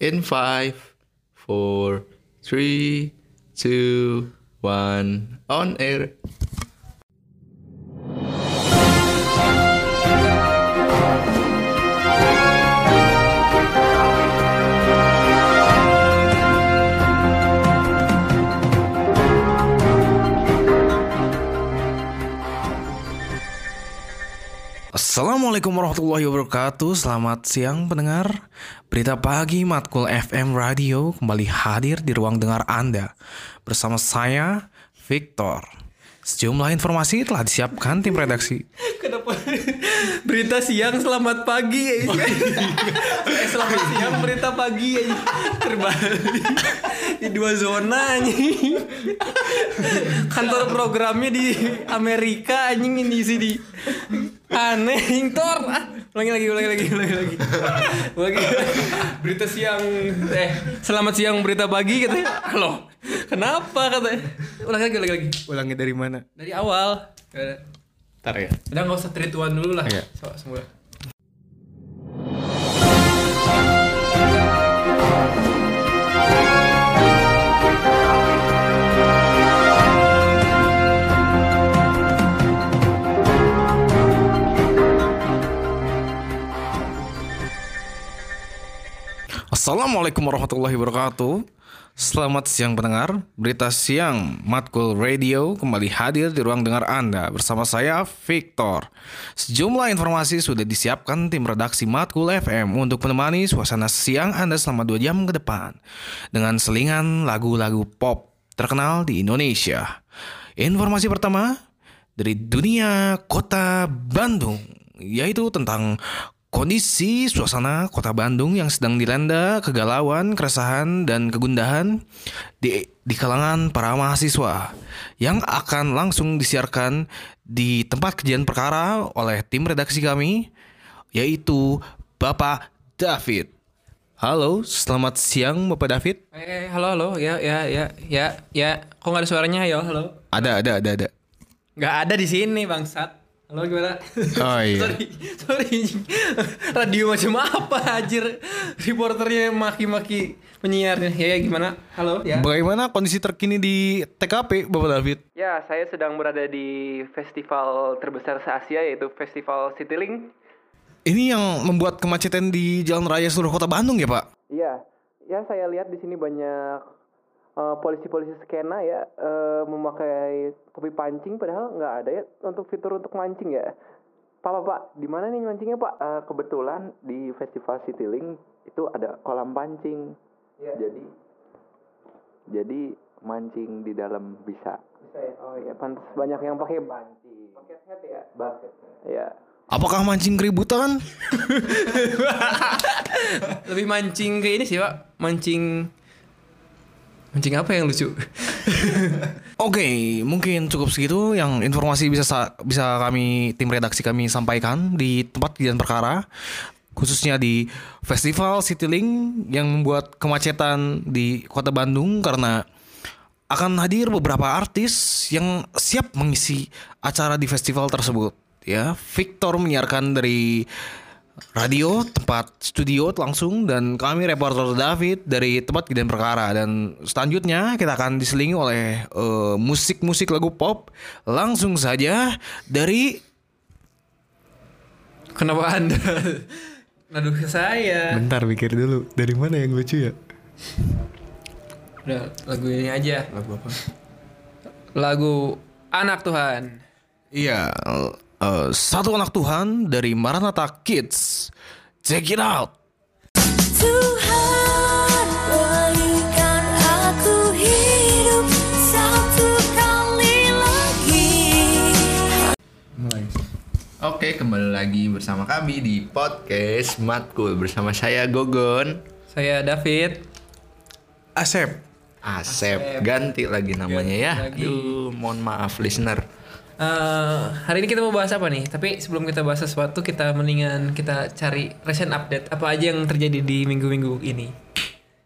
In five, four, three, two, one, on air. Assalamualaikum warahmatullahi wabarakatuh. Selamat siang pendengar. Berita pagi Matkul FM Radio Kembali hadir di ruang dengar Anda Bersama saya Victor. Sejumlah informasi telah disiapkan tim redaksi. Kenapa? Berita siang selamat pagi. Ya? eh, selamat siang berita pagi. Ya. Terbalik. Di dua zona anjing. Kantor programnya di Amerika anjing ini sih di aneh anjing tor. Ah, ulangi lagi ulangi lagi ulangi lagi. Ulangi. Berita siang eh selamat siang berita pagi katanya. Halo. Kenapa katanya? Ulangi lagi ulangi lagi. Ulangi dari mana? Dari awal. Ntar ya Udah nggak usah trituan dulu lah. Iya. So, semula. Assalamualaikum warahmatullahi wabarakatuh. Selamat siang pendengar. Berita siang Matkul Radio kembali hadir di ruang dengar Anda Bersama saya Victor. Sejumlah informasi sudah disiapkan tim redaksi Matkul FM Untuk menemani suasana siang Anda selama 2 jam ke depan Dengan selingan lagu-lagu pop terkenal di Indonesia. Informasi pertama dari dunia kota Bandung Yaitu tentang Kondisi suasana kota Bandung yang sedang dilanda kegalauan, keresahan, dan kegundahan di, di kalangan para mahasiswa yang akan langsung disiarkan di tempat kejadian perkara oleh tim redaksi kami, yaitu Bapak David. Halo, selamat siang Bapak David. Eh, halo, halo, ya, ya, ya, ya, ya. Kok nggak ada suaranya, yo, halo? Ada, ada, ada, ada. Nggak ada di sini, bangsat. Halo, gimana? Oh, iya. sorry, sorry. Radio macam apa, anjir? Reporternya maki-maki penyiarnya. Ya, ya, gimana? Halo, ya. Bagaimana kondisi terkini di TKP Bapak David? Ya, saya sedang berada di festival terbesar se-Asia yaitu Festival Citylink. Ini yang membuat kemacetan di jalan raya seluruh kota Bandung ya Pak? Iya, ya saya lihat di sini banyak eh, polisi-polisi skena ya eh, memakai topi pancing padahal nggak ada ya untuk fitur untuk mancing ya. Pak, Pak, Pak, di mana nih mancingnya Pak? Eh, kebetulan di Festival Citylink itu ada kolam pancing. Jadi jadi mancing di dalam bisa. Bisa ya. Oh iya, pantas banyak yang pakai pancing. Pakai hat ya? Bucket. Iya. Apakah mancing keributan? Lebih mancing ke ini sih, Pak. Mancing Mancing apa yang lucu? Oke, mungkin cukup segitu yang informasi bisa sa- bisa kami tim redaksi kami sampaikan di tempat kejadian perkara khususnya di Festival Citylink yang membuat kemacetan di Kota Bandung karena akan hadir beberapa artis yang siap mengisi acara di festival tersebut ya. Victor menyiarkan dari radio tempat studio langsung dan kami reporter David dari tempat kejadian perkara dan selanjutnya kita akan diselingi oleh eh, musik-musik lagu pop langsung saja dari Kenapa Anda Aduh ke saya. bentar pikir dulu dari mana yang lucu ya Udah lagu ini aja. lagu apa Lagu Anak Tuhan. iya eh, satu anak Tuhan dari Maranatha Kids check it out Tuhan berikan aku hidup satu kali lagi Oke, kembali lagi bersama kami di podcast Matkul bersama saya Gogon, Saya David. Asep Asep, ganti lagi namanya ya. lagi. Aduh, mohon maaf listener. Eh, hari ini kita mau bahas apa nih? Tapi sebelum kita bahas sesuatu, kita mendingan kita cari recent update apa aja yang terjadi di minggu-minggu ini.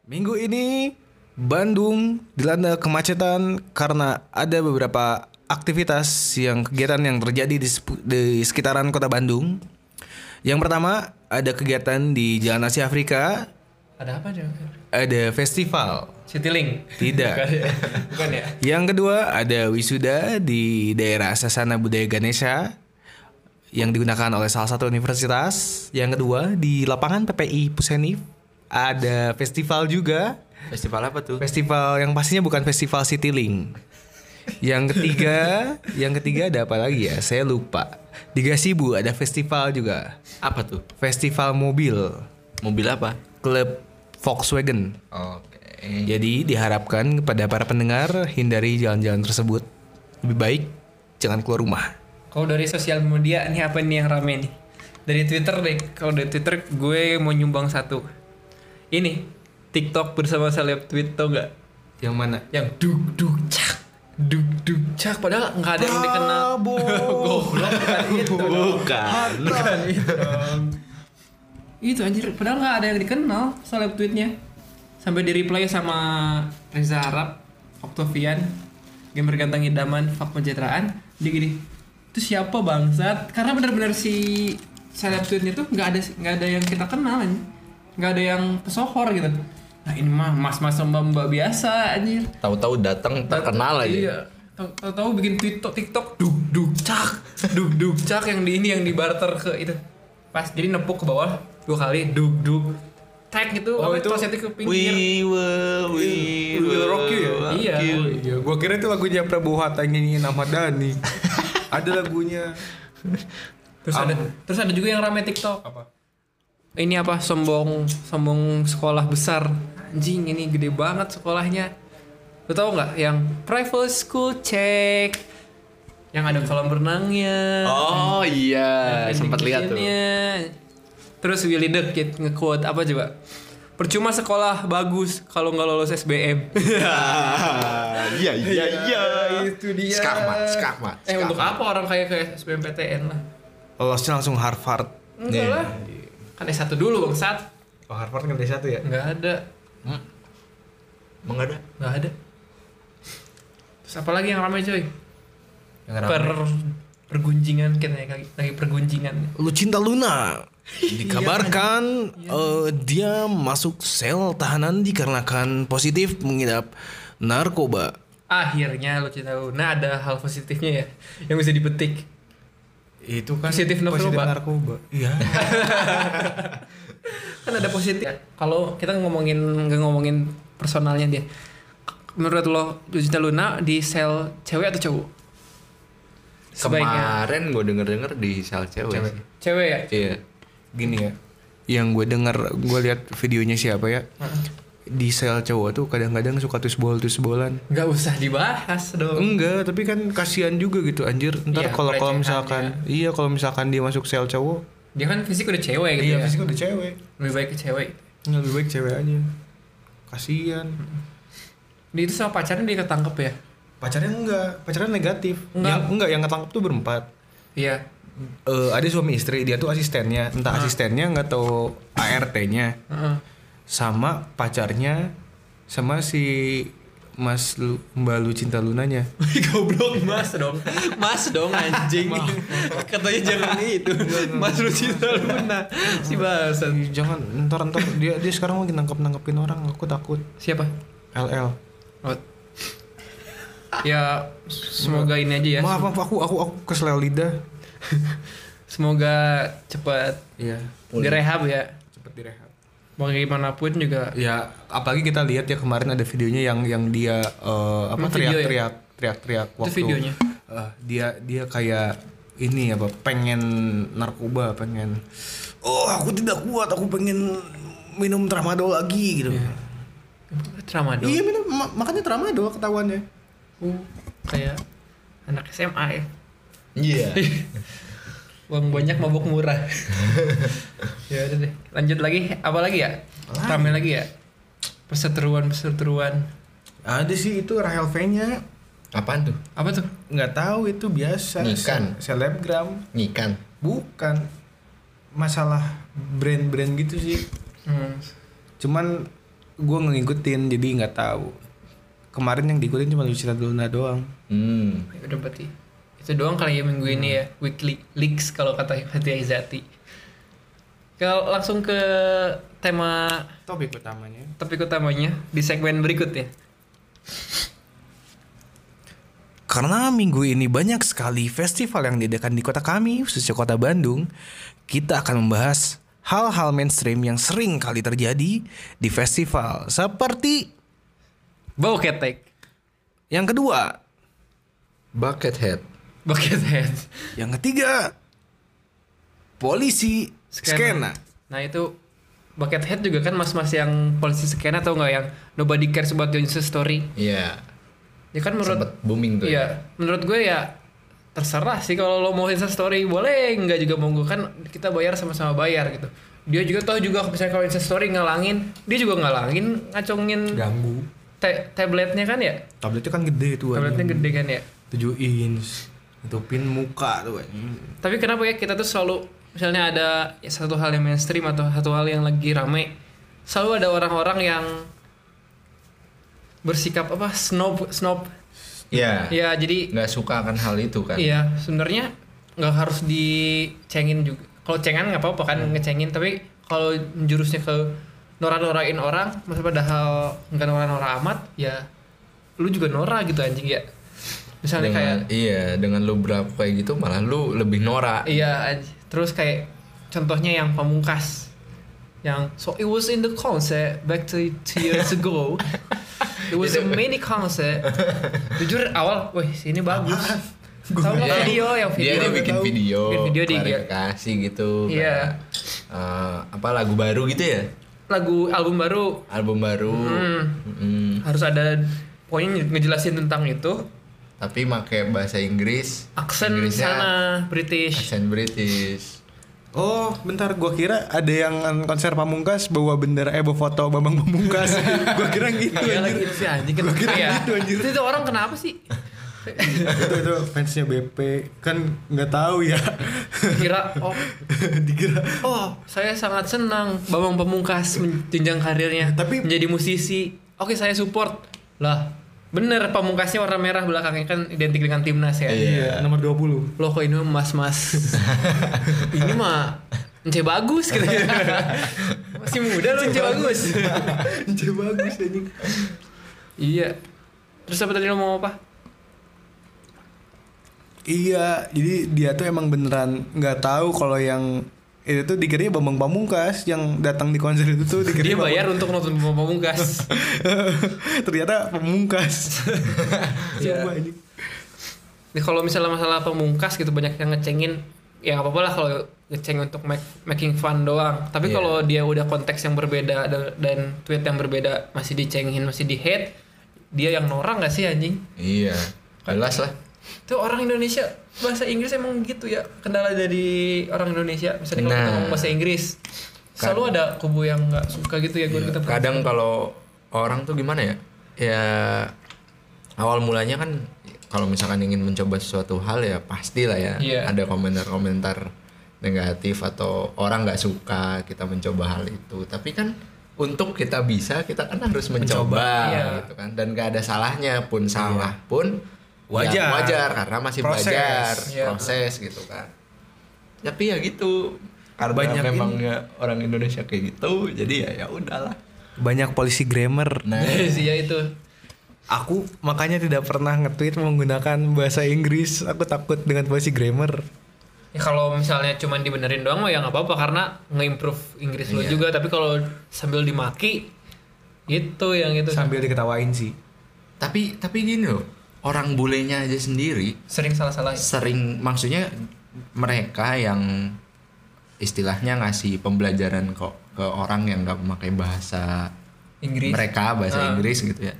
Minggu ini Bandung dilanda kemacetan karena ada beberapa aktivitas yang kegiatan yang terjadi di, di sekitaran kota Bandung. Yang pertama ada kegiatan di Jalan Asia Afrika Ada apa aja? ada festival. Citylink. Tidak. Bukan ya? Bukan ya? Yang kedua ada wisuda di daerah Sasana Budaya Ganesha yang digunakan oleh salah satu universitas. Yang kedua di lapangan PPI Pusenif ada festival juga. Festival apa tuh? Festival yang pastinya bukan festival Citylink. Yang ketiga, yang ketiga ada apa lagi ya? Saya lupa. Di Gasibu ada festival juga. Apa tuh? Festival mobil Mobil apa? klub Volkswagen. Oke. Jadi diharapkan kepada para pendengar hindari jalan-jalan tersebut. Lebih baik jangan keluar rumah. Kalau dari sosial media nih apa nih yang rame nih? Dari Twitter deh. Kalau dari Twitter gue mau nyumbang satu. Ini TikTok bersama seleb tweet tau nggak? Yang mana? Yang duk duk cak duk duk cak padahal nggak ada yang dikenal. Goblok bukan itu. Bukan. Bukan itu. Itu anjir padahal nggak ada yang dikenal seleb tweetnya. Sampai di reply sama Reza Arab, Octavian, gamer ganteng idaman, fak pencitraan. Dia gini, itu siapa bangsat? Karena benar-benar si seleb tweetnya tuh nggak ada nggak ada yang kita kenal, nggak ada yang pesohor gitu. Nah ini mah mas-mas mbak mbak biasa anjir. Tahu-tahu datang terkenal aja. Iya. Tahu- Tahu-tahu bikin TikTok TikTok duk duk cak duk duk cak yang di ini yang di barter ke itu. Pas jadi nepuk ke bawah dua kali duk duk tag gitu Oh, apa, itu klosetnya ke pinggir. We will, we We will rock you ya? Iya. Iya, gua kira itu lagunya Prabowo Hatta nyanyiin Ahmad Dhani. ada lagunya. Terus ada terus ada juga yang rame TikTok. Apa? Ini apa sombong sombong sekolah besar. Anjing ini gede banget sekolahnya. Lu tau nggak yang private school check yang ada kolam renangnya. Oh iya, sempat lihat tuh. Terus Willy the Kid nge-quote apa coba? Percuma sekolah bagus kalau nggak lolos SBM. Iya, iya, iya. itu dia. Skakmat, skakmat. Eh untuk apa orang kayak kayak SBMPTN lah? Lolosnya langsung Harvard. Enggak lah. Kan S1 dulu bangsat. Oh, Harvard kan satu ya? Enggak ada. Emang ada? Enggak ada. Terus apa lagi yang ramai coy? Yang Per pergunjingan kita lagi, lagi pergunjingan. Lucinta Luna dikabarkan eh, dia masuk sel tahanan dikarenakan positif mengidap narkoba. Akhirnya lo cerita Luna ada hal positifnya ya yang bisa dipetik. Itu kan Positif narkoba. narkoba. Iya. kan ada positif kalau kita ngomongin nggak ngomongin personalnya dia menurut lo Lucinta Luna di sel cewek atau cowok sebaiknya Kemarin gue denger-denger di sel cewek. Cewek. cewek ya Iya. Gini ya. Yang gue dengar, gue lihat videonya siapa ya? Di sel cowok tuh kadang-kadang suka tusbol tusbolan. nggak usah dibahas dong Enggak, tapi kan kasihan juga gitu anjir. Ntar Iya, kalau kalau pelecehannya. misalkan iya kalau misalkan dia masuk sel cowok, dia kan fisik udah cewek gitu iya ya pasti udah cewek. lebih baik ke cewek Lebih baik cewek aja. Kasihan. dia itu sama pacarnya dia ketangkep ya Pacarnya enggak, pacarnya negatif. Enggak. Yang enggak yang ketangkep tuh berempat. iya Eh ada suami istri, dia tuh asistennya, entah asistennya nggak tahu ART-nya. Heeh. sama pacarnya sama si Mas Lu, Mbak Lucinta Lunanya. goblok mas dong mas dong anjing katanya jangan itu mas Lucinta Luna si bahasan Ih, Jangan ntar ntar dia dia sekarang lagi nangkep nangkepin orang aku takut. siapa LL. Oh. ya semoga ini aja ya Maaf maaf aku aku aku keseleo lidah. Semoga cepat Iya. direhab ya Cepet direhab. bagaimanapun juga Ya apalagi kita lihat ya kemarin ada videonya yang yang dia eh, apa video ya? teriak-teriak teriak-teriak Itu waktu videonya? eh, dia dia kayak ini apa pengen narkoba pengen oh aku tidak kuat aku pengen minum tramadol lagi gitu. tramadol Iya minum ma- makanya tramadol ketahuannya. Uh, kayak anak SMA ya Iya. uang banyak mabuk murah. Ya udah deh lanjut lagi. Apa lagi ya? Rame lagi ya? Perseteruan perseteruan Ada sih itu Rahel V-nya Apaan tuh? apa tuh? Nggak tahu itu biasa. Nyikan. se- selebgram. Nyikan. bukan. Masalah brand-brand gitu sih. Hmm. cuman gue ngikutin jadi nggak tahu. Kemarin yang diikutin cuma Lucinta Luna doang. Hmm. Ya udah berarti itu doang kali ya minggu ini ya weekly leaks kalau kata Hati Aizati Kalau langsung ke tema Topik utamanya. topik utamanya di segmen berikutnya. Karena minggu ini banyak sekali festival yang diadakan di kota kami, khususnya kota Bandung, kita akan membahas hal-hal mainstream yang sering kali terjadi di festival. Seperti Bau ketek. yang kedua, Buckethead. Buckethead. yang ketiga, polisi skena. Nah itu Buckethead juga kan mas-mas yang polisi skena atau enggak yang nobody cares about your Insta story. Iya. Ya kan menurut Sempet booming tuh. ya. Iya, menurut gue ya terserah sih kalau lo mau Insta story boleh, enggak juga mau gue kan kita bayar sama-sama bayar gitu. Dia juga tahu juga misalnya kalau Insta story ngalangin, dia juga ngalangin ngacungin Ganggu. ta- tabletnya kan ya. Tabletnya kan gede tuh. Tabletnya gede kan ya. 7 inch. Nutupin muka tuh. anjing. Tapi kenapa ya kita tuh selalu misalnya ada ya, satu hal yang mainstream atau satu hal yang lagi rame, selalu ada orang-orang yang bersikap apa snob snob. Iya. Ya jadi Nggak suka akan hal itu kan. Iya, sebenarnya nggak harus dicengin juga. Kalau cengan nggak apa-apa kan ngecengin, tapi kalau jurusnya ke norak-norain orang, masa padahal nggak norak-norak amat, ya lu juga norak gitu anjing ya. Misalnya dengan, kayak iya dengan lu berapa kayak gitu malah lu lebih norak. iya, terus kayak contohnya yang pamungkas yang so it was in the concert back to two years ago it was a mini concert jujur awal wih sini bagus tahu nggak video yang video Dia, dia bikin tahu. video, Bikin video di- klarifikasi gitu. Iya. eh, apa lagu baru gitu ya? lagu album baru Album baru. Hmm. Mm. harus ada pokoknya ngejelasin tentang itu Tapi pakai bahasa Inggris. aksen Inggrisnya sana British Aksen British. Oh, bentar gua kira ada yang konser Pamungkas bawa bendera eh bawa foto Bambang Pamungkas. gua kira gitu Iya anjir. lagi itu sih anjing kan kira Iya. gitu, anjir. itu, itu orang kenapa sih itu itu fansnya BP kan nggak tahu ya. kira oh Dikira oh saya sangat senang Bambang Pamungkas menjenjang karirnya Tapi- menjadi musisi oke saya support lah bener Pamungkasnya warna merah belakangnya kan identik dengan timnas ya Iya. nomor 20. loh kok ini mas mas ini mah Ence bagus gitu masih muda loh Ence bagus Ence bagus anjing. iya terus apa tadi lo mau apa Iya, jadi dia tuh emang beneran nggak tahu kalau yang itu tuh dikiranya Bambang Pamungkas yang datang di konser itu tuh dikira dia bayar untuk nonton Bambang Pamungkas ternyata Pamungkas. Iya. Coba anjing. Nih, kalau misalnya masalah pamungkas gitu banyak yang ngecengin ya nggak apa-apa lah kalau ngeceng untuk make, making fun doang tapi Iya. kalau dia udah konteks yang berbeda da- dan tweet yang berbeda masih dicengin masih di hate dia yang norak nggak sih anjing Iya. Jelas lah. Tuh orang Indonesia bahasa Inggris emang gitu ya kendala dari orang Indonesia misalnya kalau kita Nah. ngomong bahasa Inggris selalu ada kubu yang nggak suka gitu ya gue Iya. kita Kadang kalau orang tuh gimana ya? Ya awal mulanya kan kalau misalkan ingin mencoba sesuatu hal ya pastilah ya Iya. ada komentar-komentar negatif atau orang nggak suka kita mencoba hal itu. Tapi kan untuk kita bisa kita kan harus mencoba, Iya. gitu kan dan gak ada salahnya pun salah pun Wajar. ya wajar karena masih Proses. belajar Iya. proses gitu kan. Tapi ya gitu karena Banyak memangnya orang Indonesia kayak gitu jadi ya ya udahlah. Banyak polisi grammar. Nah, sih ya itu Aku makanya tidak pernah nge-tweet menggunakan bahasa Inggris. Aku takut dengan polisi grammar. Ya kalau misalnya cuman dibenerin doang mah ya nggak apa-apa karena nge-improve Inggris lo Iya. juga tapi kalau sambil dimaki itu yang itu Sambil diketawain sih. tapi tapi gini loh, orang bulenya aja sendiri sering salah-salah sering maksudnya mereka yang istilahnya ngasih pembelajaran kok ke orang yang nggak memakai bahasa Inggris mereka bahasa Ah. Inggris gitu ya.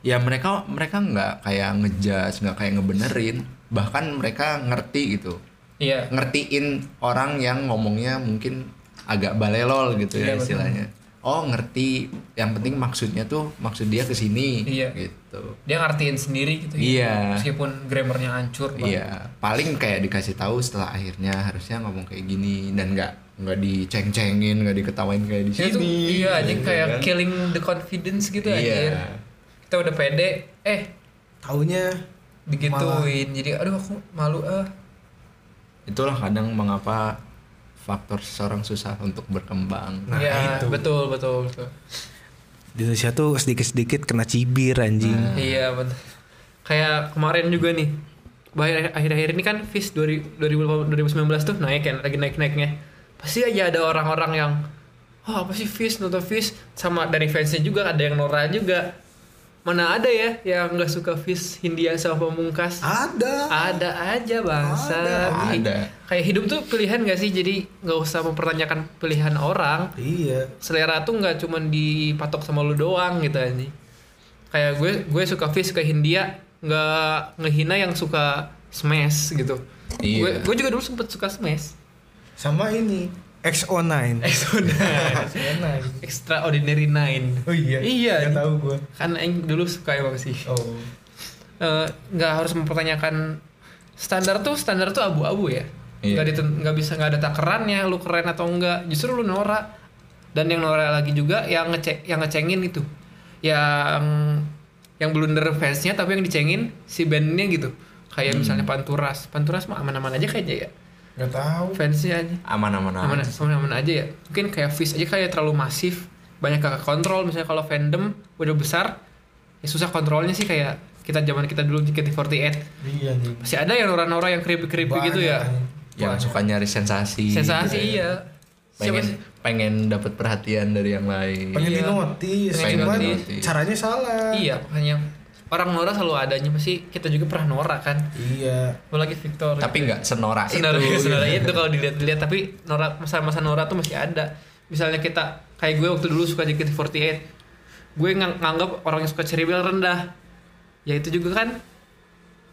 Ya mereka mereka nggak kayak ngejudge, nggak kayak ngebenerin, bahkan mereka ngerti gitu. iya ngertiin orang yang ngomongnya mungkin agak balelol gitu ya Iya, betul. Oh ngerti, yang penting maksudnya tuh maksud dia ke sini Iya. gitu. dia ngertiin sendiri gitu ya. Iya. meskipun grammarnya hancur banget. Iya, paling kayak dikasih tahu setelah akhirnya harusnya ngomong kayak gini dan nggak nggak diceng-cengin, nggak diketawain kayak di sini. itu iya aja gitu kayak kan. killing the confidence gitu Iya. anjir kita udah pede eh Taunya digituin jadi aduh aku malu ah Itulah kadang mengapa faktor seseorang susah untuk berkembang. Nah, ya, itu. betul, betul, betul. Di Indonesia tuh sedikit-sedikit kena cibir anjing. Iya, betul. Kayak kemarin juga nih. bahaya- Akhir-akhir ini kan FIS 2000 2019 tuh naik kan, lagi naik-naiknya. Pasti aja ada orang-orang yang oh apa sih FIS, nonton FIS sama dari fansnya juga ada yang Nora juga. Mana ada ya yang nggak suka FIS Hindia sama Pamungkas? Ada. Ada aja bangsa. Ada. Ada. Kayak hidup tuh pilihan gak sih? Jadi nggak usah mempertanyakan pilihan orang. Iya. Selera tuh nggak cuman dipatok sama lu doang gitu anjing. Kayak gue gue suka Fish suka Hindia nggak ngehina yang suka Smash gitu. Iya. Gue gue juga dulu sempet suka Smash. Sama ini XO9. Exona. Extraordinary Nine. Oh iya. Iya. Nggak tahu gua. Kan Aing dulu suka emang sih. Oh. Eh, nggak harus mempertanyakan standar tuh standar tuh abu-abu ya Iya. diten- nggak bisa nggak ada takarannya lu keren atau enggak justru lu norak dan yang norak lagi juga yang ngecek yang ngecengin itu yang yang blunder fansnya tapi yang dicengin si bandnya gitu kayak misalnya Panturas Panturas mah aman-aman aja kayaknya ya Nggak tahu. fansnya aja Aman-aman aman aja. aman aja ya mungkin kayak Fish aja kayak terlalu masif banyak kakak kontrol misalnya kalau fandom udah besar ya susah kontrolnya sih kayak kita zaman kita dulu JKT48 Iya anjing. masih ada yang nora-nora yang creepy-creepy gitu ya Yang suka nyari sensasi. sensasi iya Siapa Pengen sih? pengen dapat perhatian dari yang lain. Pengen Iya. dinotis, Pengen cuman dinotis. caranya salah. iya makanya orang nora selalu adanya pasti kita juga pernah nora kan Iya. apalagi Victor Tapi nggak senora itu. Senora, senora itu kalau dilihat-lihat tapi Nora masa-masa Nora tuh masih ada. Misalnya kita kayak gue waktu dulu suka JKT48. Gue ngang- nganggap orang yang suka Cherry Bell rendah. Ya itu juga kan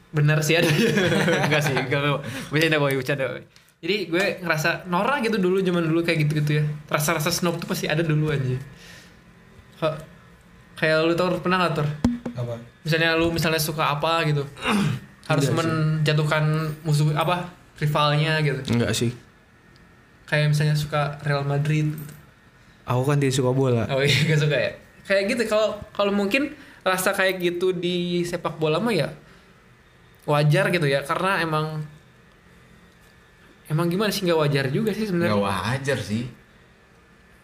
benar sih ada. enggak sih, enggak bercanda boy, bercanda boy. Jadi gue ngerasa Nora gitu dulu zaman dulu kayak gitu-gitu ya. Rasa-rasa snob tuh pasti ada dulu aja. Kok- Kayak lu tau pernah gak Tor? Apa? misalnya lu misalnya suka apa gitu harus Enggak sih. menjatuhkan musuh apa rivalnya gitu Enggak sih. kayak misalnya suka Real Madrid gitu. Aku kan tidak suka bola. oh iya gak suka ya kayak gitu kalau kalau mungkin rasa kayak gitu di sepak bola mah ya wajar gitu ya karena emang emang gimana sih nggak wajar juga sih Nggak sebenarnya wajar sih.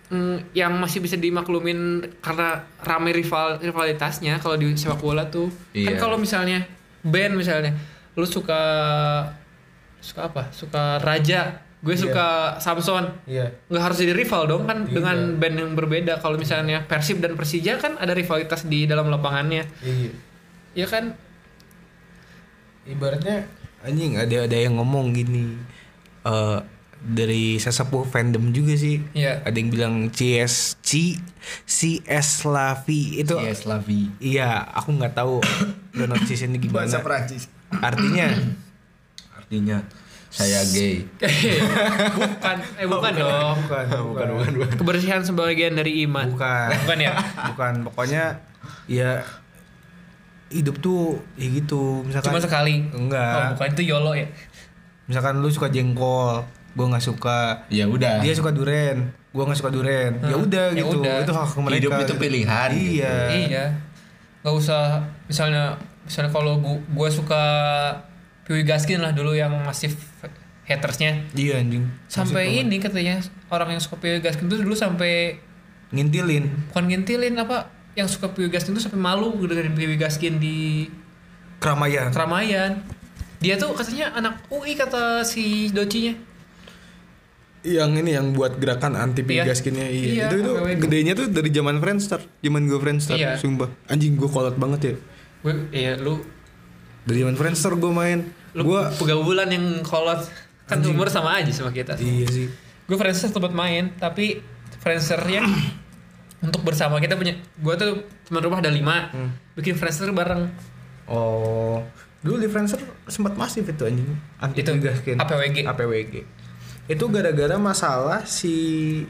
Hmm, yang masih bisa dimaklumin karena rame rival rivalitasnya kalau di sepak bola tuh kan Iya. kalau misalnya band misalnya lu suka suka apa suka Raja gue Iya. suka Samson Iya. nggak harus jadi rival dong kan Iya. dengan band yang berbeda kalau misalnya Persib dan Persija kan ada rivalitas di dalam lapangannya Iya. ya kan Ibaratnya anjing ada ada yang ngomong gini. eh dari sesepuh fandom juga sih. Iya. Ada yang bilang CS C CS Lavi itu Yes, Lavi. Iya, aku nggak tahu pronunciation gimana. Prancis. Artinya Artinya saya gay. bukan eh bukan dong bukan, bukan, bukan, bukan. kebersihan sebagian dari iman Bukan. bukan ya Bukan, pokoknya ya hidup tuh ya gitu. Misalkan cuma sekali Enggak. oh, bukan itu yolo ya Misalkan lu suka jengkol, gua nggak suka. Ya udah. Dia suka duren, gua nggak suka duren. Ya Hmm, udah ya gitu. udah. Itu hak mereka. Hidup itu gitu. pilihan, Iya. iya nggak usah misalnya misalnya kalau gua, gua suka Piwi Gaskin lah dulu yang masif hatersnya Iya anjing. sampai ini katanya orang yang suka Piwi Gaskin tuh dulu sampai Ngintilin bukan ngintilin apa yang suka Piwi Gaskin tuh sampai malu dengerin Piwi Gaskin di keramaian. keramaian dia tuh katanya anak UI kata si docinya yang ini yang buat gerakan anti Iya. pigaskinnya iya. Iya, itu itu gedenya tuh dari zaman Friendster zaman gue Friendster Iya. sumpah. Anjing gue kolot banget ya. Gue iya lu dari zaman Friendster gue main. Lu gue pegawulan yang kolot. Kan umur sama aja sama kita. Iya sih. Gue Friendster tempat main tapi Friendsternya untuk bersama kita punya gue tuh teman rumah ada lima Hmm. bikin Friendster bareng. Oh. Dulu di Friendster sempat masif itu anjing. Anti Itu, pigaskin APWG. APWG itu gara-gara masalah si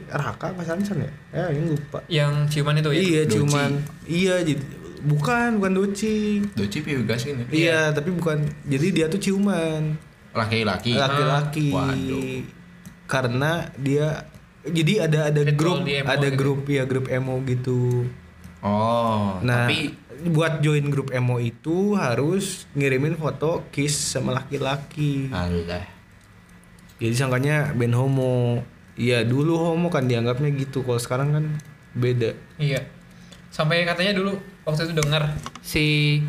Raka Mas Hansen ya ya ini lupa yang ciuman itu ya iya Doci. cuman iya jadi bukan bukan Doci Doci Piwi gas ini. iya tapi bukan jadi dia tuh ciuman Laki-laki. laki-laki Waduh. karena dia jadi ada ada Ritual grup ada gitu. grup ya grup emo gitu Oh, nah tapi buat join grup emo itu harus ngirimin foto kiss sama laki-laki alah. Jadi sangkanya band homo. Iya dulu homo kan dianggapnya gitu. Kalau sekarang kan beda. Iya. Sampai katanya dulu waktu itu dengar si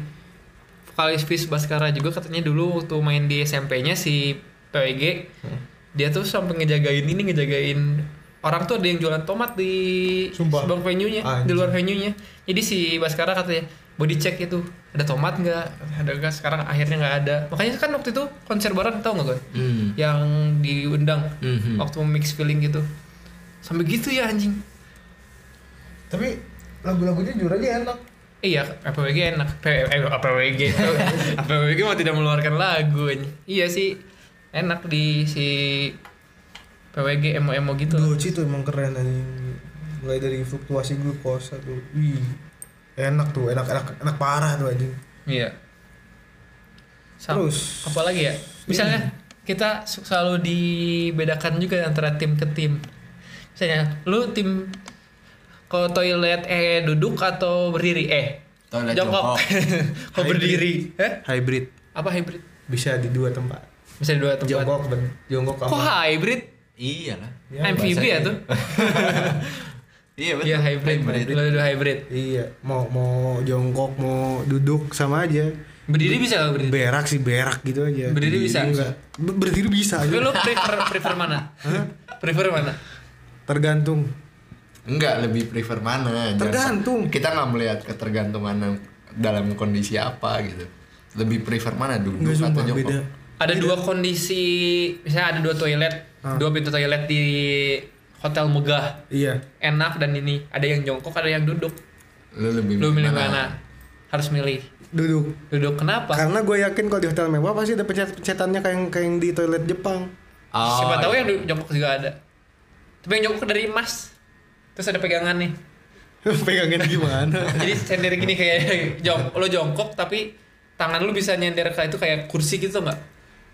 vokalis Fis Baskara juga katanya dulu waktu main di SMP-nya si PWG dia tuh sampai ngejagain ini ngejagain orang tuh ada yang jualan tomat di Sumpah. bang venue-nya di Anjing. luar venue-nya. Jadi si Baskara katanya body check itu ada tomat nggak ada nggak sekarang akhirnya nggak ada makanya kan waktu itu konser bareng tau nggak gue Hmm. yang diundang Mhm. waktu mix feeling gitu sampai gitu ya anjing Tapi lagu-lagunya jujur aja enak. Iya, APWG enak. P eh, APWG. APWG mau tidak mengeluarkan lagu. anjing. Iya sih, enak di si PWG emo-emo gitu. Doci tuh emang keren anjing. Mulai dari fluktuasi glukosa tuh. Wih. Enak tuh, enak enak enak parah tuh anjing. Iya. Sam- Terus? apa lagi ya? Misalnya kita su- selalu dibedakan juga antara tim ke tim. Misalnya lu tim kalau toilet eh duduk atau berdiri eh Toilet jongkok. jongkok. Kok berdiri? Eh? Hybrid. Apa hybrid? Bisa di dua tempat. Bisa di dua tempat. Jongkok ben, jongkok Kok apa? hybrid? Iya lah. Ya, Amfibi ya tuh? Iya betul. Iya hybrid, Lo dua hybrid. Iya, mau mau jongkok, mau duduk sama aja. Berdiri bisa nggak berdiri? Berak sih berak gitu aja. Berdiri bisa? Enggak. Be- Berdiri bisa Tapi aja. lo prefer prefer mana? Prefer mana? Tergantung. Enggak, lebih prefer mana? Jangan- Tergantung. Kita nggak melihat ketergantungan dalam kondisi apa gitu. Lebih prefer mana duduk Enggak atau jongkok? beda. Ada dua kondisi, misalnya ada dua toilet, dua pintu toilet di hotel megah, Iya. enak dan ini ada yang jongkok, ada yang duduk. Lu lebih Lo milih mana? Harus milih Duduk. duduk. Kenapa? Karena gue yakin kalau di hotel mewah pasti ada pencet-pencetannya kayak yang kayak yang di toilet Jepang. Oh, Siapa tahu iya. yang du- jongkok juga ada. Tapi yang jongkok dari emas. Terus ada pegangan nih. Pegangin gimana? Jadi sender gini kayak jong, lo jongkok tapi tangan lu bisa nyender ke itu kayak kursi gitu nggak?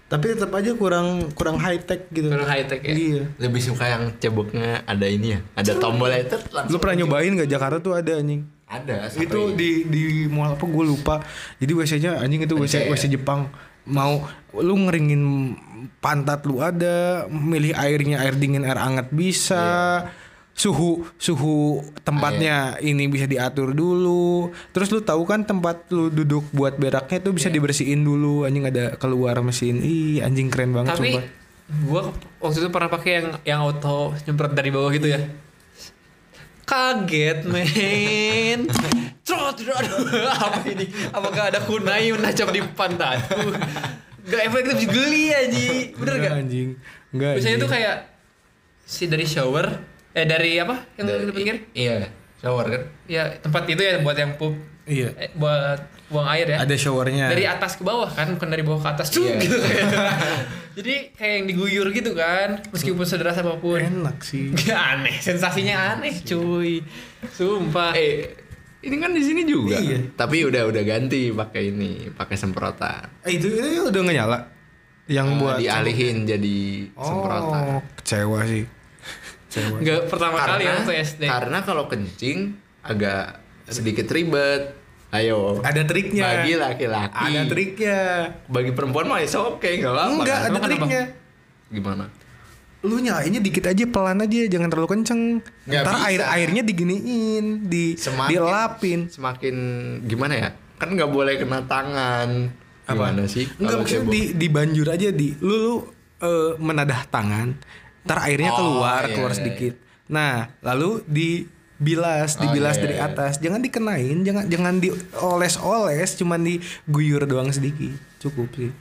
Tapi tetap aja kurang kurang high tech gitu. Kurang high tech ya? Iya. lebih suka yang ceboknya ada ini ya, ada tombol itu langsung Lu pernah nyobain gak Jakarta tuh ada anjing? ada itu sampai- di di mall apa gue lupa jadi WC-nya anjing itu WC Pencet. WC Jepang mau lu ngeringin pantat lu ada milih airnya air dingin air hangat bisa suhu suhu tempatnya ini bisa diatur dulu terus lu tahu kan tempat lu duduk buat beraknya tuh bisa dibersihin dulu anjing ada keluar mesin ih anjing keren banget Tapi sumpah gua waktu itu pernah pakai yang yang auto nyemprot dari bawah gitu ya. Kaget men. Trot. Apa ini? Apakah ada kunai menancap di pantatku? Gak efektif geli aja. Bener Enggak, gak? anjing enggak Biasanya anjing. tuh kayak si dari shower eh dari apa? Yang Dari- di pinggir? iya shower kan? Ya tempat itu ya buat yang pup. Iya. Eh, buat buang air ya. ada showernya. Dari atas ke bawah kan bukan dari bawah ke atas Iya. gitu kayak. jadi kayak yang diguyur gitu kan meskipun sederhana apa pun. Enak sih. Aneh sensasinya aneh cuy. Sumpah. Eh ini kan di sini juga. Iya. tapi udah udah ganti pakai ini pakai semprotan. Eh, itu itu udah nggak nyala? Yang Eh, buat dialihin jadi semprotan. Oh, kecewa sih. Kecewa. nggak pertama kali ya karena waktu SD karena kalau kencing agak sedikit ribet ayo Ada triknya. bagi laki-laki Ada triknya. bagi perempuan mah oke okay, nggak apa-apa Enggak, kan? ada kenapa? triknya. gimana Lu nyalainnya dikit aja, pelan aja, jangan terlalu kenceng. Ntar bisa. air airnya diginiin, di Semakin- dilapin. semakin gimana ya kan nggak boleh kena tangan gimana sih Enggak maksudnya cebok? di dibanjur aja di lu lu eh, menadah tangan, ntar airnya Oh, keluar iya, keluar iya, sedikit. Nah, lalu dibilas, Oh, dibilas iya, dari iya. atas. Jangan dikenain, jangan jangan dioles-oles, cuman diguyur doang sedikit. Cukup sih.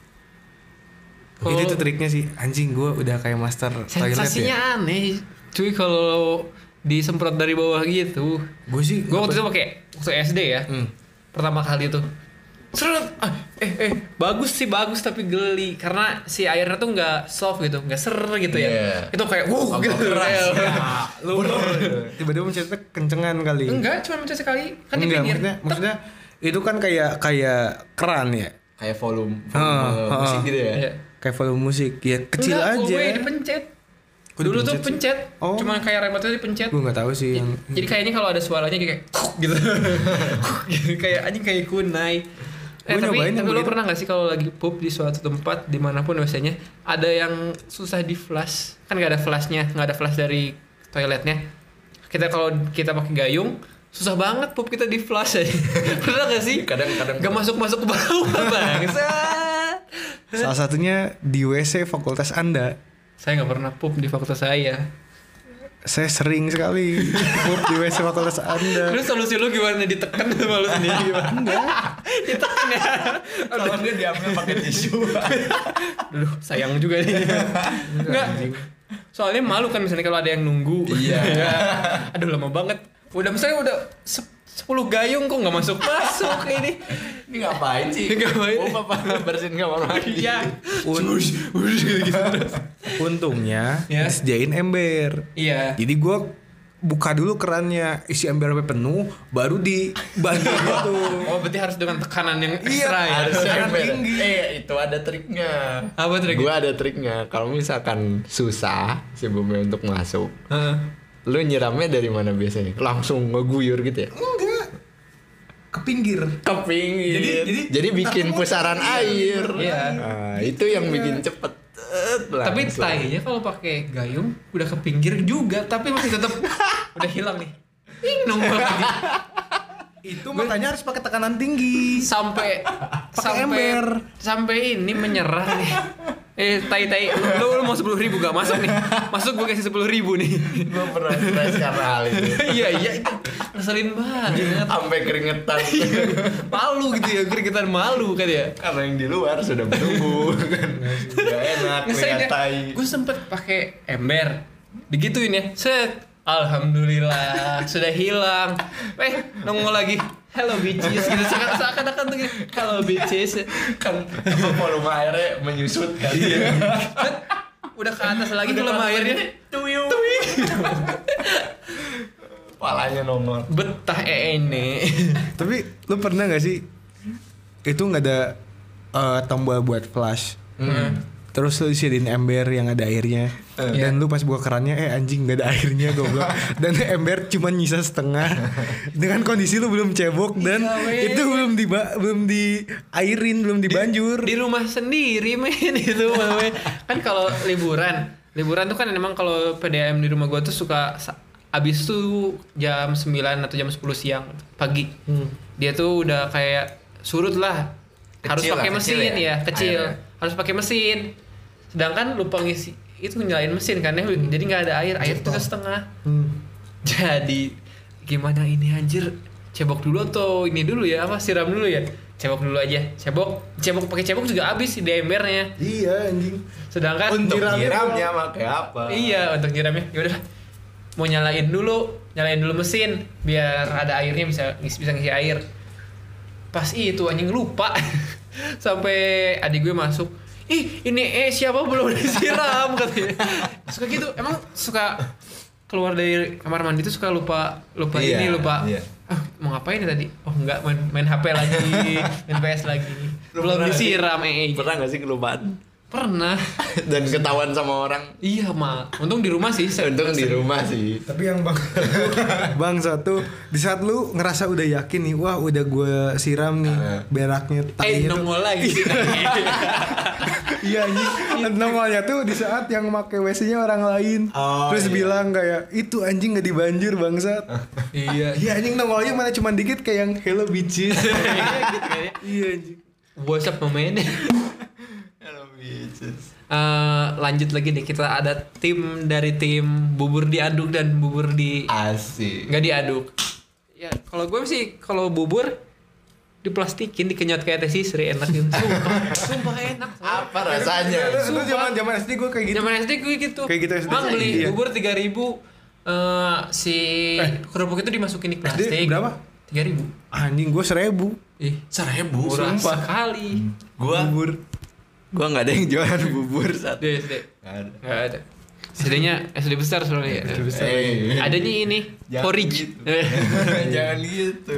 Kalau- Itu tuh triknya sih. Anjing gua udah kayak master toilet sensasinya ya. aneh cuy kalau disemprot dari bawah gitu Gue sih gue waktu itu pakai waktu SD ya Hmm. pertama kali tuh Seret, ah, eh eh bagus sih bagus tapi geli karena si airnya tuh nggak soft gitu nggak ser gitu ya Iya. itu kayak wow Agak gitu keras. Ya, lu tiba-tiba mencetnya kencengan kali. enggak cuma mencet sekali kan di Enggak, pinggir maksudnya, maksudnya itu kan kayak kayak keran ya. kayak volume, volume Ah, musik ah. gitu ya Iya. Kayak volume musik ya kecil Enggak, aja. gue dipencet Oh, dulu tuh sih? pencet Oh. cuma kayak remote dipencet Gue nggak tahu sih yang jadi kayaknya kalau ada suaranya kayak gitu, gitu. kayak anjing kayak kunai Eh tapi, tapi lo begitu. pernah gak sih kalau lagi pup di suatu tempat di mana pun biasanya ada yang susah di flush? Kan nggak ada flashnya nggak ada flash dari toiletnya. Kita kalau kita pakai gayung susah banget pup kita di flush aja. Pernah gak sih? Kadang-kadang gak masuk masuk ke bawah bangsa Salah satunya di WC fakultas Anda. saya nggak pernah pup di fakultas saya. Saya sering sekali pup di WC fakultas Anda. terus solusi lu gimana? Ditekan sama lu sendiri gimana ditekan ya Kalau dia diambil pakai tisu. Aduh, sayang juga nih. Enggak. Soalnya malu kan misalnya kalau ada yang nunggu. Iya. Aduh lama banget. Udah misalnya udah se- 10 gayung kok nggak masuk masuk ini. Ini ngapain sih? Ngapain? Oh, apa bersihin kamar mandi? Iya. Un- Untungnya Ya. disediain ember. Iya. Jadi gue buka dulu kerannya isi ember sampai penuh, baru dibagi gitu. Oh berarti harus dengan tekanan yang Iya, ekstra ya. Harus Tekanan ember. tinggi. Eh, itu ada triknya. Apa trik? Gua ada triknya. Kalau misalkan susah si bumi untuk masuk, Heeh. lu nyiramnya dari mana biasanya? Langsung ngeguyur gitu ya? Enggak. Ke pinggir. Ke pinggir. Jadi- jadi- bikin pusaran air. Iya. Nah, itu yang bikin cepet. Tapi tainya kalau pakai gayung udah ke pinggir juga, tapi masih tetap udah hilang nih. Nongol lagi. Itu makanya harus pakai tekanan tinggi. sampai sampai ember. sampai ini menyerah nih eh tai tai lu, lu mau sepuluh ribu gak masuk nih masuk gue kasih sepuluh ribu nih gua pernah stres karena hal itu. iya iya ngeselin banget Sampai keringetan. malu gitu ya keringetan malu kan ya karena yang di luar sudah menunggu kan. Gak enak lihat tai. gue sempet pakai ember digituin ya set Alhamdulillah sudah hilang. Eh nongol lagi. Hello bitches gitu seakan- seakan-akan tuh. Hello bitches. kan apa volume airnya menyusut kan. Set, Udah ke atas lagi atas airnya. lagi, tuyul. Palanya nongol. Betah eh ini. Tapi lu pernah gak sih itu nggak ada eh, tombol buat flash. Terus lu isiin ember yang ada airnya. Dan lu pas buka kerannya Eh anjing gak ada airnya goblok. Dan ember cuma nyisa setengah. Dengan kondisi lu belum cebok Dan Iya, weh. itu belum di belum di airin Belum dibanjur. di rumah sendiri men itu men. kan kalau liburan liburan tuh kan memang kalau PDAM di rumah gua tuh suka abis tuh jam 9 atau jam 10 siang pagi. Dia tuh udah kayak surut lah. Harus Kecil lah, pakai kecil mesin ya, ya, kecil. Airnya. harus pakai mesin sedangkan lupa ngisi itu nyalain mesin kan ya jadi nggak ada air air tuh setengah. Jadi gimana ini anjir? Cebok dulu atau ini dulu ya? Apa siram dulu ya? Cebok dulu aja. Cebok cebok pakai cebok juga habis di embernya Iya anjing. Sedangkan Untuk Nyiramnya nyiramnya pakai apa? iya untuk nyiramnya. Ya udah. Mau nyalain dulu nyalain dulu mesin biar ada airnya bisa bisa ngisi air. Pas itu anjing lupa. Sampai adik gue masuk ih ini eh siapa? Belum disiram katanya. Suka gitu. Emang suka keluar dari kamar mandi tuh suka lupa lupa Iya, ini lupa iya. ah, mau ngapain ya tadi? Oh enggak main, main HP lagi main PS lagi. Lu belum disiram eh Pernah gak sih kelupaan? Pernah. Dan ketahuan sama orang? iya mal untung di rumah sih Untung di rumah sih. Tapi yang bang Bang satu Di saat lu ngerasa udah yakin nih Wah udah gue siram nih Beraknya eh tainya tuh nongol lagi. Iya anjing Nongolnya tuh di saat yang make WC-nya orang lain. Oh, Terus iya. bilang kayak Itu anjing gak dibanjir bangsat. Iya. Iya anjing nongolnya mana cuma dikit kayak yang Hello bitches. Iya anjing. WhatsApp momennya Eh, lanjut lagi nih kita ada tim dari tim bubur diaduk dan bubur di Asik. nggak diaduk ya kalau gue sih kalau bubur diplastikin dikenyot kayak teh sisri enak gitu sumpah sumpah enak Apa rasanya? Itu zaman zaman SD gue kayak gitu zaman SD gue gitu Kayak gitu SD. Mang beli Iya. bubur tiga ribu eh si kerupuk itu dimasukin di plastik SD berapa? tiga ribu Anjing gue seribu ih Seribu. murah sumpah. sekali Gua Bubur gua nggak ada yang jualan bubur saat. di SD Nggak ada. nggak ada SD-nya SD besar soalnya ya. Eh, adanya ini Jangan porridge gitu. Jangan gitu.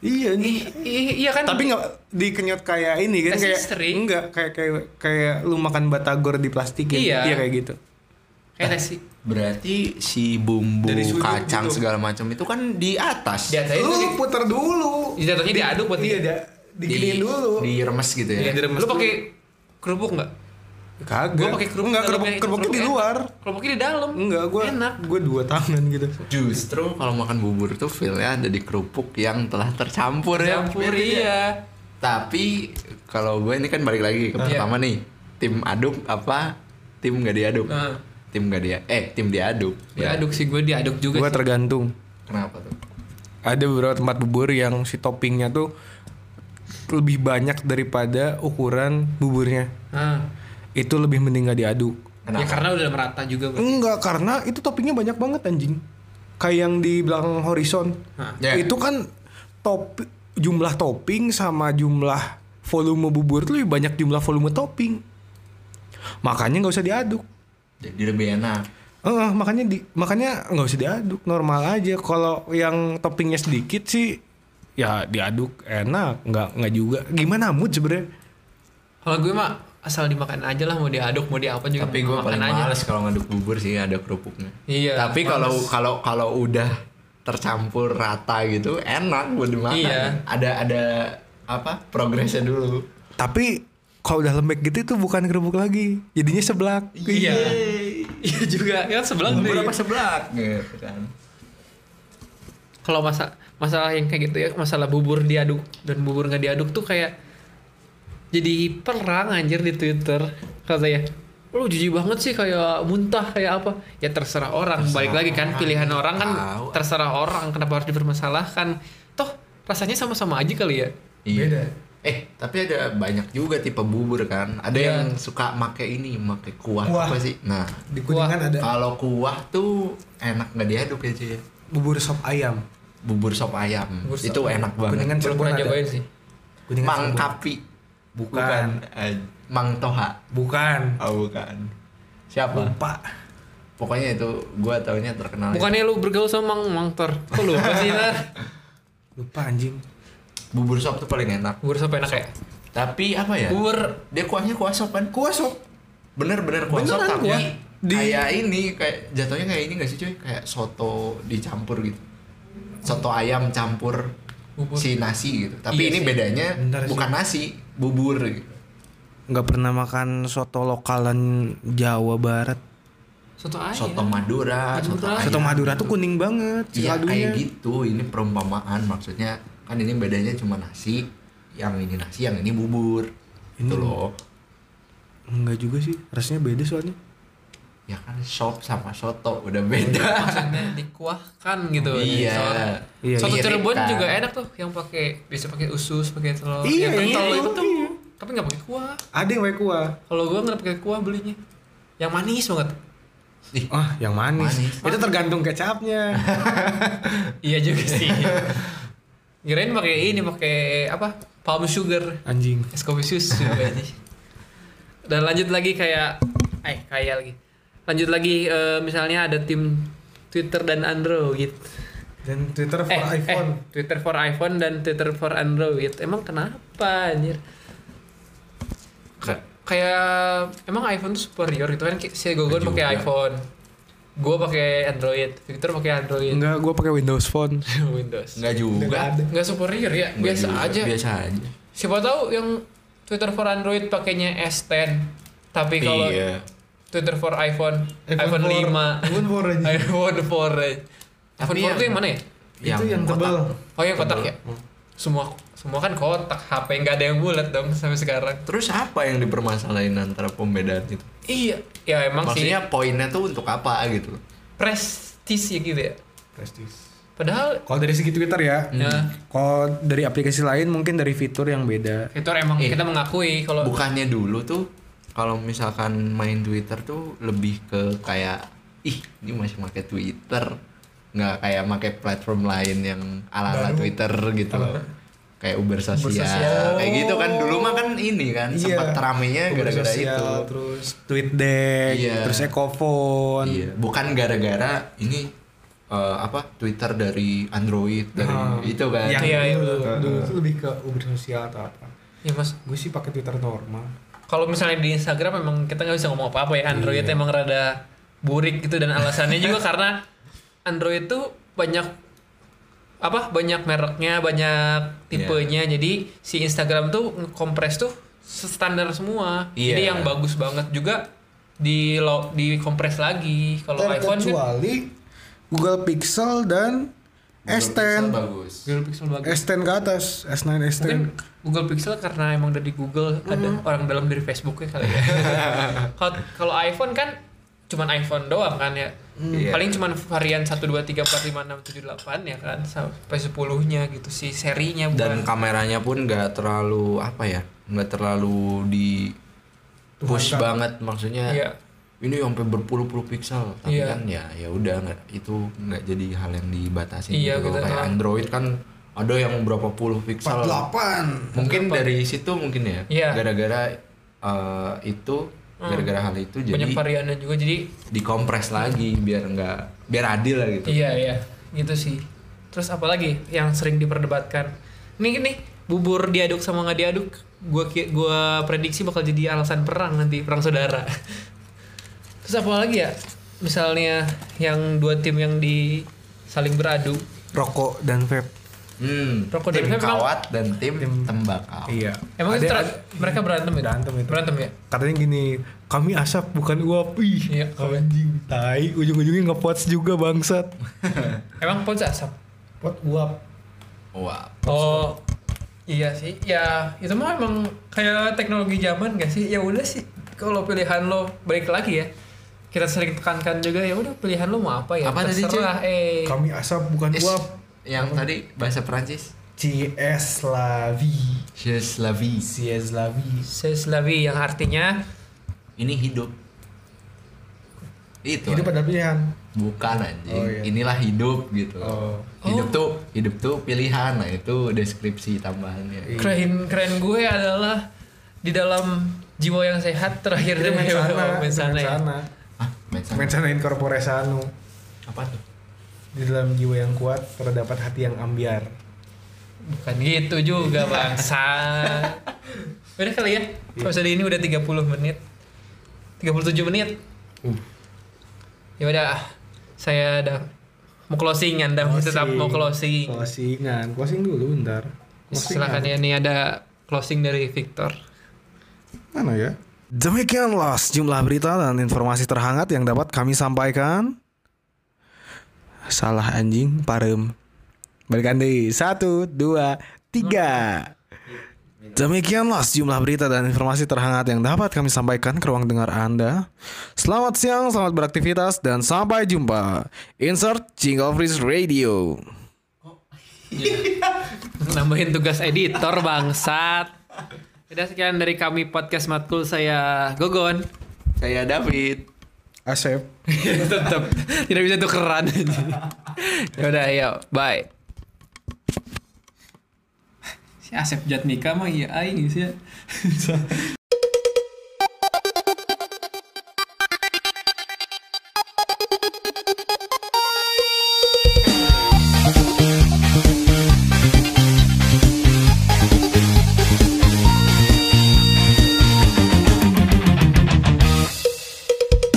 Iya nih I- iya kan Tapi nggak dikenyot kayak ini kan kayak history. enggak kayak kayak kayak lu makan batagor di plastik Iya. iya kayak gitu. kayak nasi Berarti si bumbu kacang gitu. segala macam itu kan di atas. di atas itu Lu di- puter dulu. jatuhnya diaduk buat Iya, dia dia diginiin dulu. Diremes gitu ya. Iya, lu pakai kerupuk nggak? Kagak. Gua pakai kerupuk. Enggak, kerupuk, kerupuknya di luar. Kerupuknya di dalam. Enggak, gua Enak. gua dua tangan gitu. Justru kalau makan bubur tuh feelnya ada di kerupuk yang telah tercampur, Campur ya. iya. Tapi kalau gue ini kan balik lagi ke Iya. pertama nih, tim aduk apa tim nggak diaduk? Heeh. Tim nggak dia, eh tim diaduk. Ya. Diaduk sih gue diaduk juga Gua sih. tergantung. Kenapa tuh? Ada beberapa tempat bubur yang si toppingnya tuh lebih banyak daripada ukuran buburnya. Ah. Itu lebih mending gak diaduk. Ya karena udah merata juga gue. Enggak, karena itu toppingnya banyak banget anjing. Kayak yang di belakang horizon. Hah. Ya. Itu kan top jumlah topping sama jumlah volume bubur tuh lebih banyak jumlah volume topping. Makanya nggak usah diaduk. Jadi lebih enak. Eh, makanya di makanya nggak usah diaduk, normal aja. Kalau yang toppingnya sedikit sih ya diaduk enak, nggak nggak juga. Gimana mood sebenarnya? Kalau gue mah asal dimakan aja lah mau diaduk mau diapa juga Tapi gue makan paling aja. males kalau ngaduk bubur sih ada kerupuknya. Iya. Tapi kalau kalau kalau udah tercampur rata gitu enak buat dimakan. Iya. Ada ada apa progresnya dulu. Tapi kalau udah lembek gitu itu bukan kerupuk lagi, jadinya seblak. Iya. Iya juga. Ya kan sebelah Bubur apa seblak gitu kan. Kalau masa masalah yang kayak gitu ya, masalah bubur diaduk dan bubur nggak diaduk tuh kayak jadi perang anjir di Twitter katanya. Lu jijik banget sih kayak muntah kayak apa? Ya terserah orang. Balik lagi kan pilihan orang kan Tahu. terserah orang kenapa harus dipermasalahkan. Toh rasanya sama-sama aja kali ya. Iya. Beda. Eh, tapi ada banyak juga tipe bubur kan. Ada Iya. yang suka make ini, make kuah, Kuah. apa sih? Nah, Di kuningan ada kalau kuah tuh enak nggak diaduk ya cuy. bubur sop ayam. Bubur sop ayam. Bubur sop itu enak banget. Kuningan Belum Cirebon pernah ada. cobain sih. Kuningan Mang Cirebon. Kapi. Bukan. Eh, Mang Toha. Bukan. Oh, bukan. Siapa? Lupa. Pokoknya itu gua taunya terkenal. Bukannya lu bergaul sama Mang Mangtor? Kok lupa sih Nar? Lupa anjing. Bubur sop tuh paling enak. Bubur sop enak ya? Tapi apa ya? Bubur Dia kuahnya kuah sop kan? Kuah sop. Bener-bener kuah sop Beneran tapi kuah. Di- kayak ini kayak jatuhnya kayak ini gak sih cuy? Kayak soto dicampur gitu. Soto ayam campur Bubur. si nasi gitu. Tapi Iya ini sih. bedanya Bentar sih. bukan nasi, bubur gitu. Nggak pernah makan soto lokalan Jawa Barat. soto ayam. Soto Madura, soto Madura. ayam. Soto Madura tuh kuning banget Iya kayak gitu. Ini perumpamaan maksudnya kan ini bedanya cuma nasi, yang ini nasi, yang ini bubur. Ini- Itu loh. Enggak juga sih, rasanya beda soalnya. Ya kan sop sama soto udah beda. Maksudnya dikuahkan gitu. Iya. Soto- Iya, Soto Cirebon kan. juga enak tuh, yang pakai bisa pakai usus, pakai telur. Iya, yang iya, kental iya, itu tuh. iya. Tapi nggak pakai kuah. Ada yang pakai kuah. Kalau gua nggak pakai kuah belinya. Yang manis banget. Ih, Ah, yang manis. Manis. Itu tergantung kecapnya. iya juga sih. Kirain pakai ini, pakai apa? Palm sugar. Anjing. Es kopi susu. Dan lanjut lagi kayak eh kayak lagi. Lanjut lagi eh, misalnya ada tim Twitter dan Android. Dan Twitter for eh, iPhone. eh, Twitter for iPhone dan Twitter for Android. Emang kenapa anjir? Ka- kayak emang iPhone tuh superior itu kan si Gogon pakai iPhone. Gua pakai Android, Victor pakai Android. Enggak, gua pakai Windows Phone. Windows. Enggak juga. Enggak superior ya, Nggak biasa juga, aja. Biasa aja. Siapa tahu yang Twitter for Android pakainya S10. Tapi kalau iya. Twitter for iPhone, iPhone iPhone, 5. 4. iPhone 4 aja. iPhone 4 aja. iPhone 4 yang- tuh yang mana ya? Itu yang kotak. tebal. Oh yang kotak ya? Semua semua kan kotak, HP nggak ada yang bulat dong sampai sekarang. Terus apa yang dipermasalahin antara pembedaan itu? Iya, ya emang Maksudnya sih poinnya tuh untuk apa gitu? prestis ya gitu ya. Prestis. Padahal Kalau dari segi Twitter ya. ya, Kalau dari aplikasi lain mungkin dari fitur yang beda. itu emang Eh, kita mengakui kalau Bukannya dulu tuh kalau misalkan main Twitter tuh lebih ke kayak ih ini masih pakai Twitter nggak kayak pakai platform lain yang ala ala Baru. Twitter gitu loh kayak Uber sosial, sosial. kayak gitu kan dulu mah kan ini kan sempat ramenya Uber gara-gara itu Terus TweetDeck, Iya. terus Ecofone. iya bukan gara-gara ini eh, apa Twitter dari Android dari Ah. itu kan Yang Iya, iya, dulu, betul. dulu tuh lebih ke Uber sosial atau apa. ya mas Gue sih pakai Twitter normal. Kalau misalnya di Instagram memang kita nggak bisa ngomong apa-apa ya. Android Iya. emang rada burik gitu dan alasannya juga karena Android tuh banyak apa banyak mereknya banyak tipenya. Jadi si Instagram tuh kompres tuh standar semua. Iya. jadi yang bagus banget juga di lo di kompres lagi. Kalau iPhone kan Terkecuali Google Pixel dan S10 Pixel bagus. Google Pixel bagus. S10 ke atas S9 S10 mungkin Google Pixel karena emang dari Google ada orang dalam dari Facebook ya kali ya. Kalau kalau iPhone kan cuman iPhone doang kan ya. Iya. paling cuman varian 1 2 3 4 5 6 7 8 ya kan. Sampai 10-nya gitu sih serinya Dan bukan. kameranya pun nggak terlalu apa ya, nggak terlalu di push banget maksudnya. Iya. Ini sampai berpuluh-puluh pixel, tapi Iya. kan ya ya udah nggak itu nggak jadi hal yang dibatasi Iya, gitu. Kayak Ah. Android kan ada yang berapa puluh pixel. 48 Mungkin dari situ mungkin ya. Iya. Gara-gara eh, itu, gara-gara hal itu jadi banyak variannya juga jadi dikompres lagi biar nggak biar adil lah gitu. iya iya gitu sih terus apalagi yang sering diperdebatkan nih nih bubur diaduk sama nggak diaduk gua gua prediksi bakal jadi alasan perang nanti perang saudara terus apa lagi ya? Misalnya yang dua tim yang di saling beradu. Rokok dan vape. Hmm, Rokok tim dan vape emang- kawat dan tim, tembakau. Iya. Emang itu Ada- ter- mereka berantem ya? Berantem itu. berantem ya? Katanya gini Kami asap bukan uap. Ih Iya, anjing Tai. Ujung-ujungnya nge-pots juga bangsat. Emang pons asap? Pot uap. Wah, Oh iya sih. Ya itu mah emang kayak teknologi zaman gak sih? Ya udah sih kalau pilihan lo balik lagi ya kita sering tekankan juga ya udah pilihan lo mau apa ya Apa tadi, terserah eh Kami asap bukan Is- uap yang tadi bahasa Prancis? CS la vie C'est la vie. CS la vie seslavi yang artinya Ini hidup. Itu. Hidup ada pilihan Bukan anjing. Oh, iya. Inilah hidup gitu. Oh. Hidup tuh hidup tuh pilihan. Nah, itu deskripsi tambahannya. keren keren gue adalah di dalam jiwa yang sehat terakhir Itu main sana sana ya. sana main sana. Main sana incorpore sanu Apa tuh? Di dalam jiwa yang kuat Terdapat hati yang ambiar. Bukan gitu juga bangsa. Udah kali ya? Episode ini udah 30 menit. 37 menit. Uh. ya udah saya udah mau closing anda tetap mau closing. Closingan Closing dulu bentar. Closing silakan ya ini ada closing dari Victor. Mana ya? Demikianlah sejumlah berita dan informasi terhangat yang dapat kami sampaikan. Salah anjing, parem. Deh. Satu, dua, tiga. Demikianlah sejumlah berita dan informasi terhangat yang dapat kami sampaikan ke ruang dengar Anda. Selamat siang, selamat beraktivitas, dan sampai jumpa. Insert Jingle Freeze Radio. nambahin tugas editor bangsat Udah sekian dari kami podcast Matkul. Saya Gogon. Saya David. Asep. tetap tidak bisa tukeran. Ya udah ya bye. Si Asep Jatnika mah iya aing sih. ya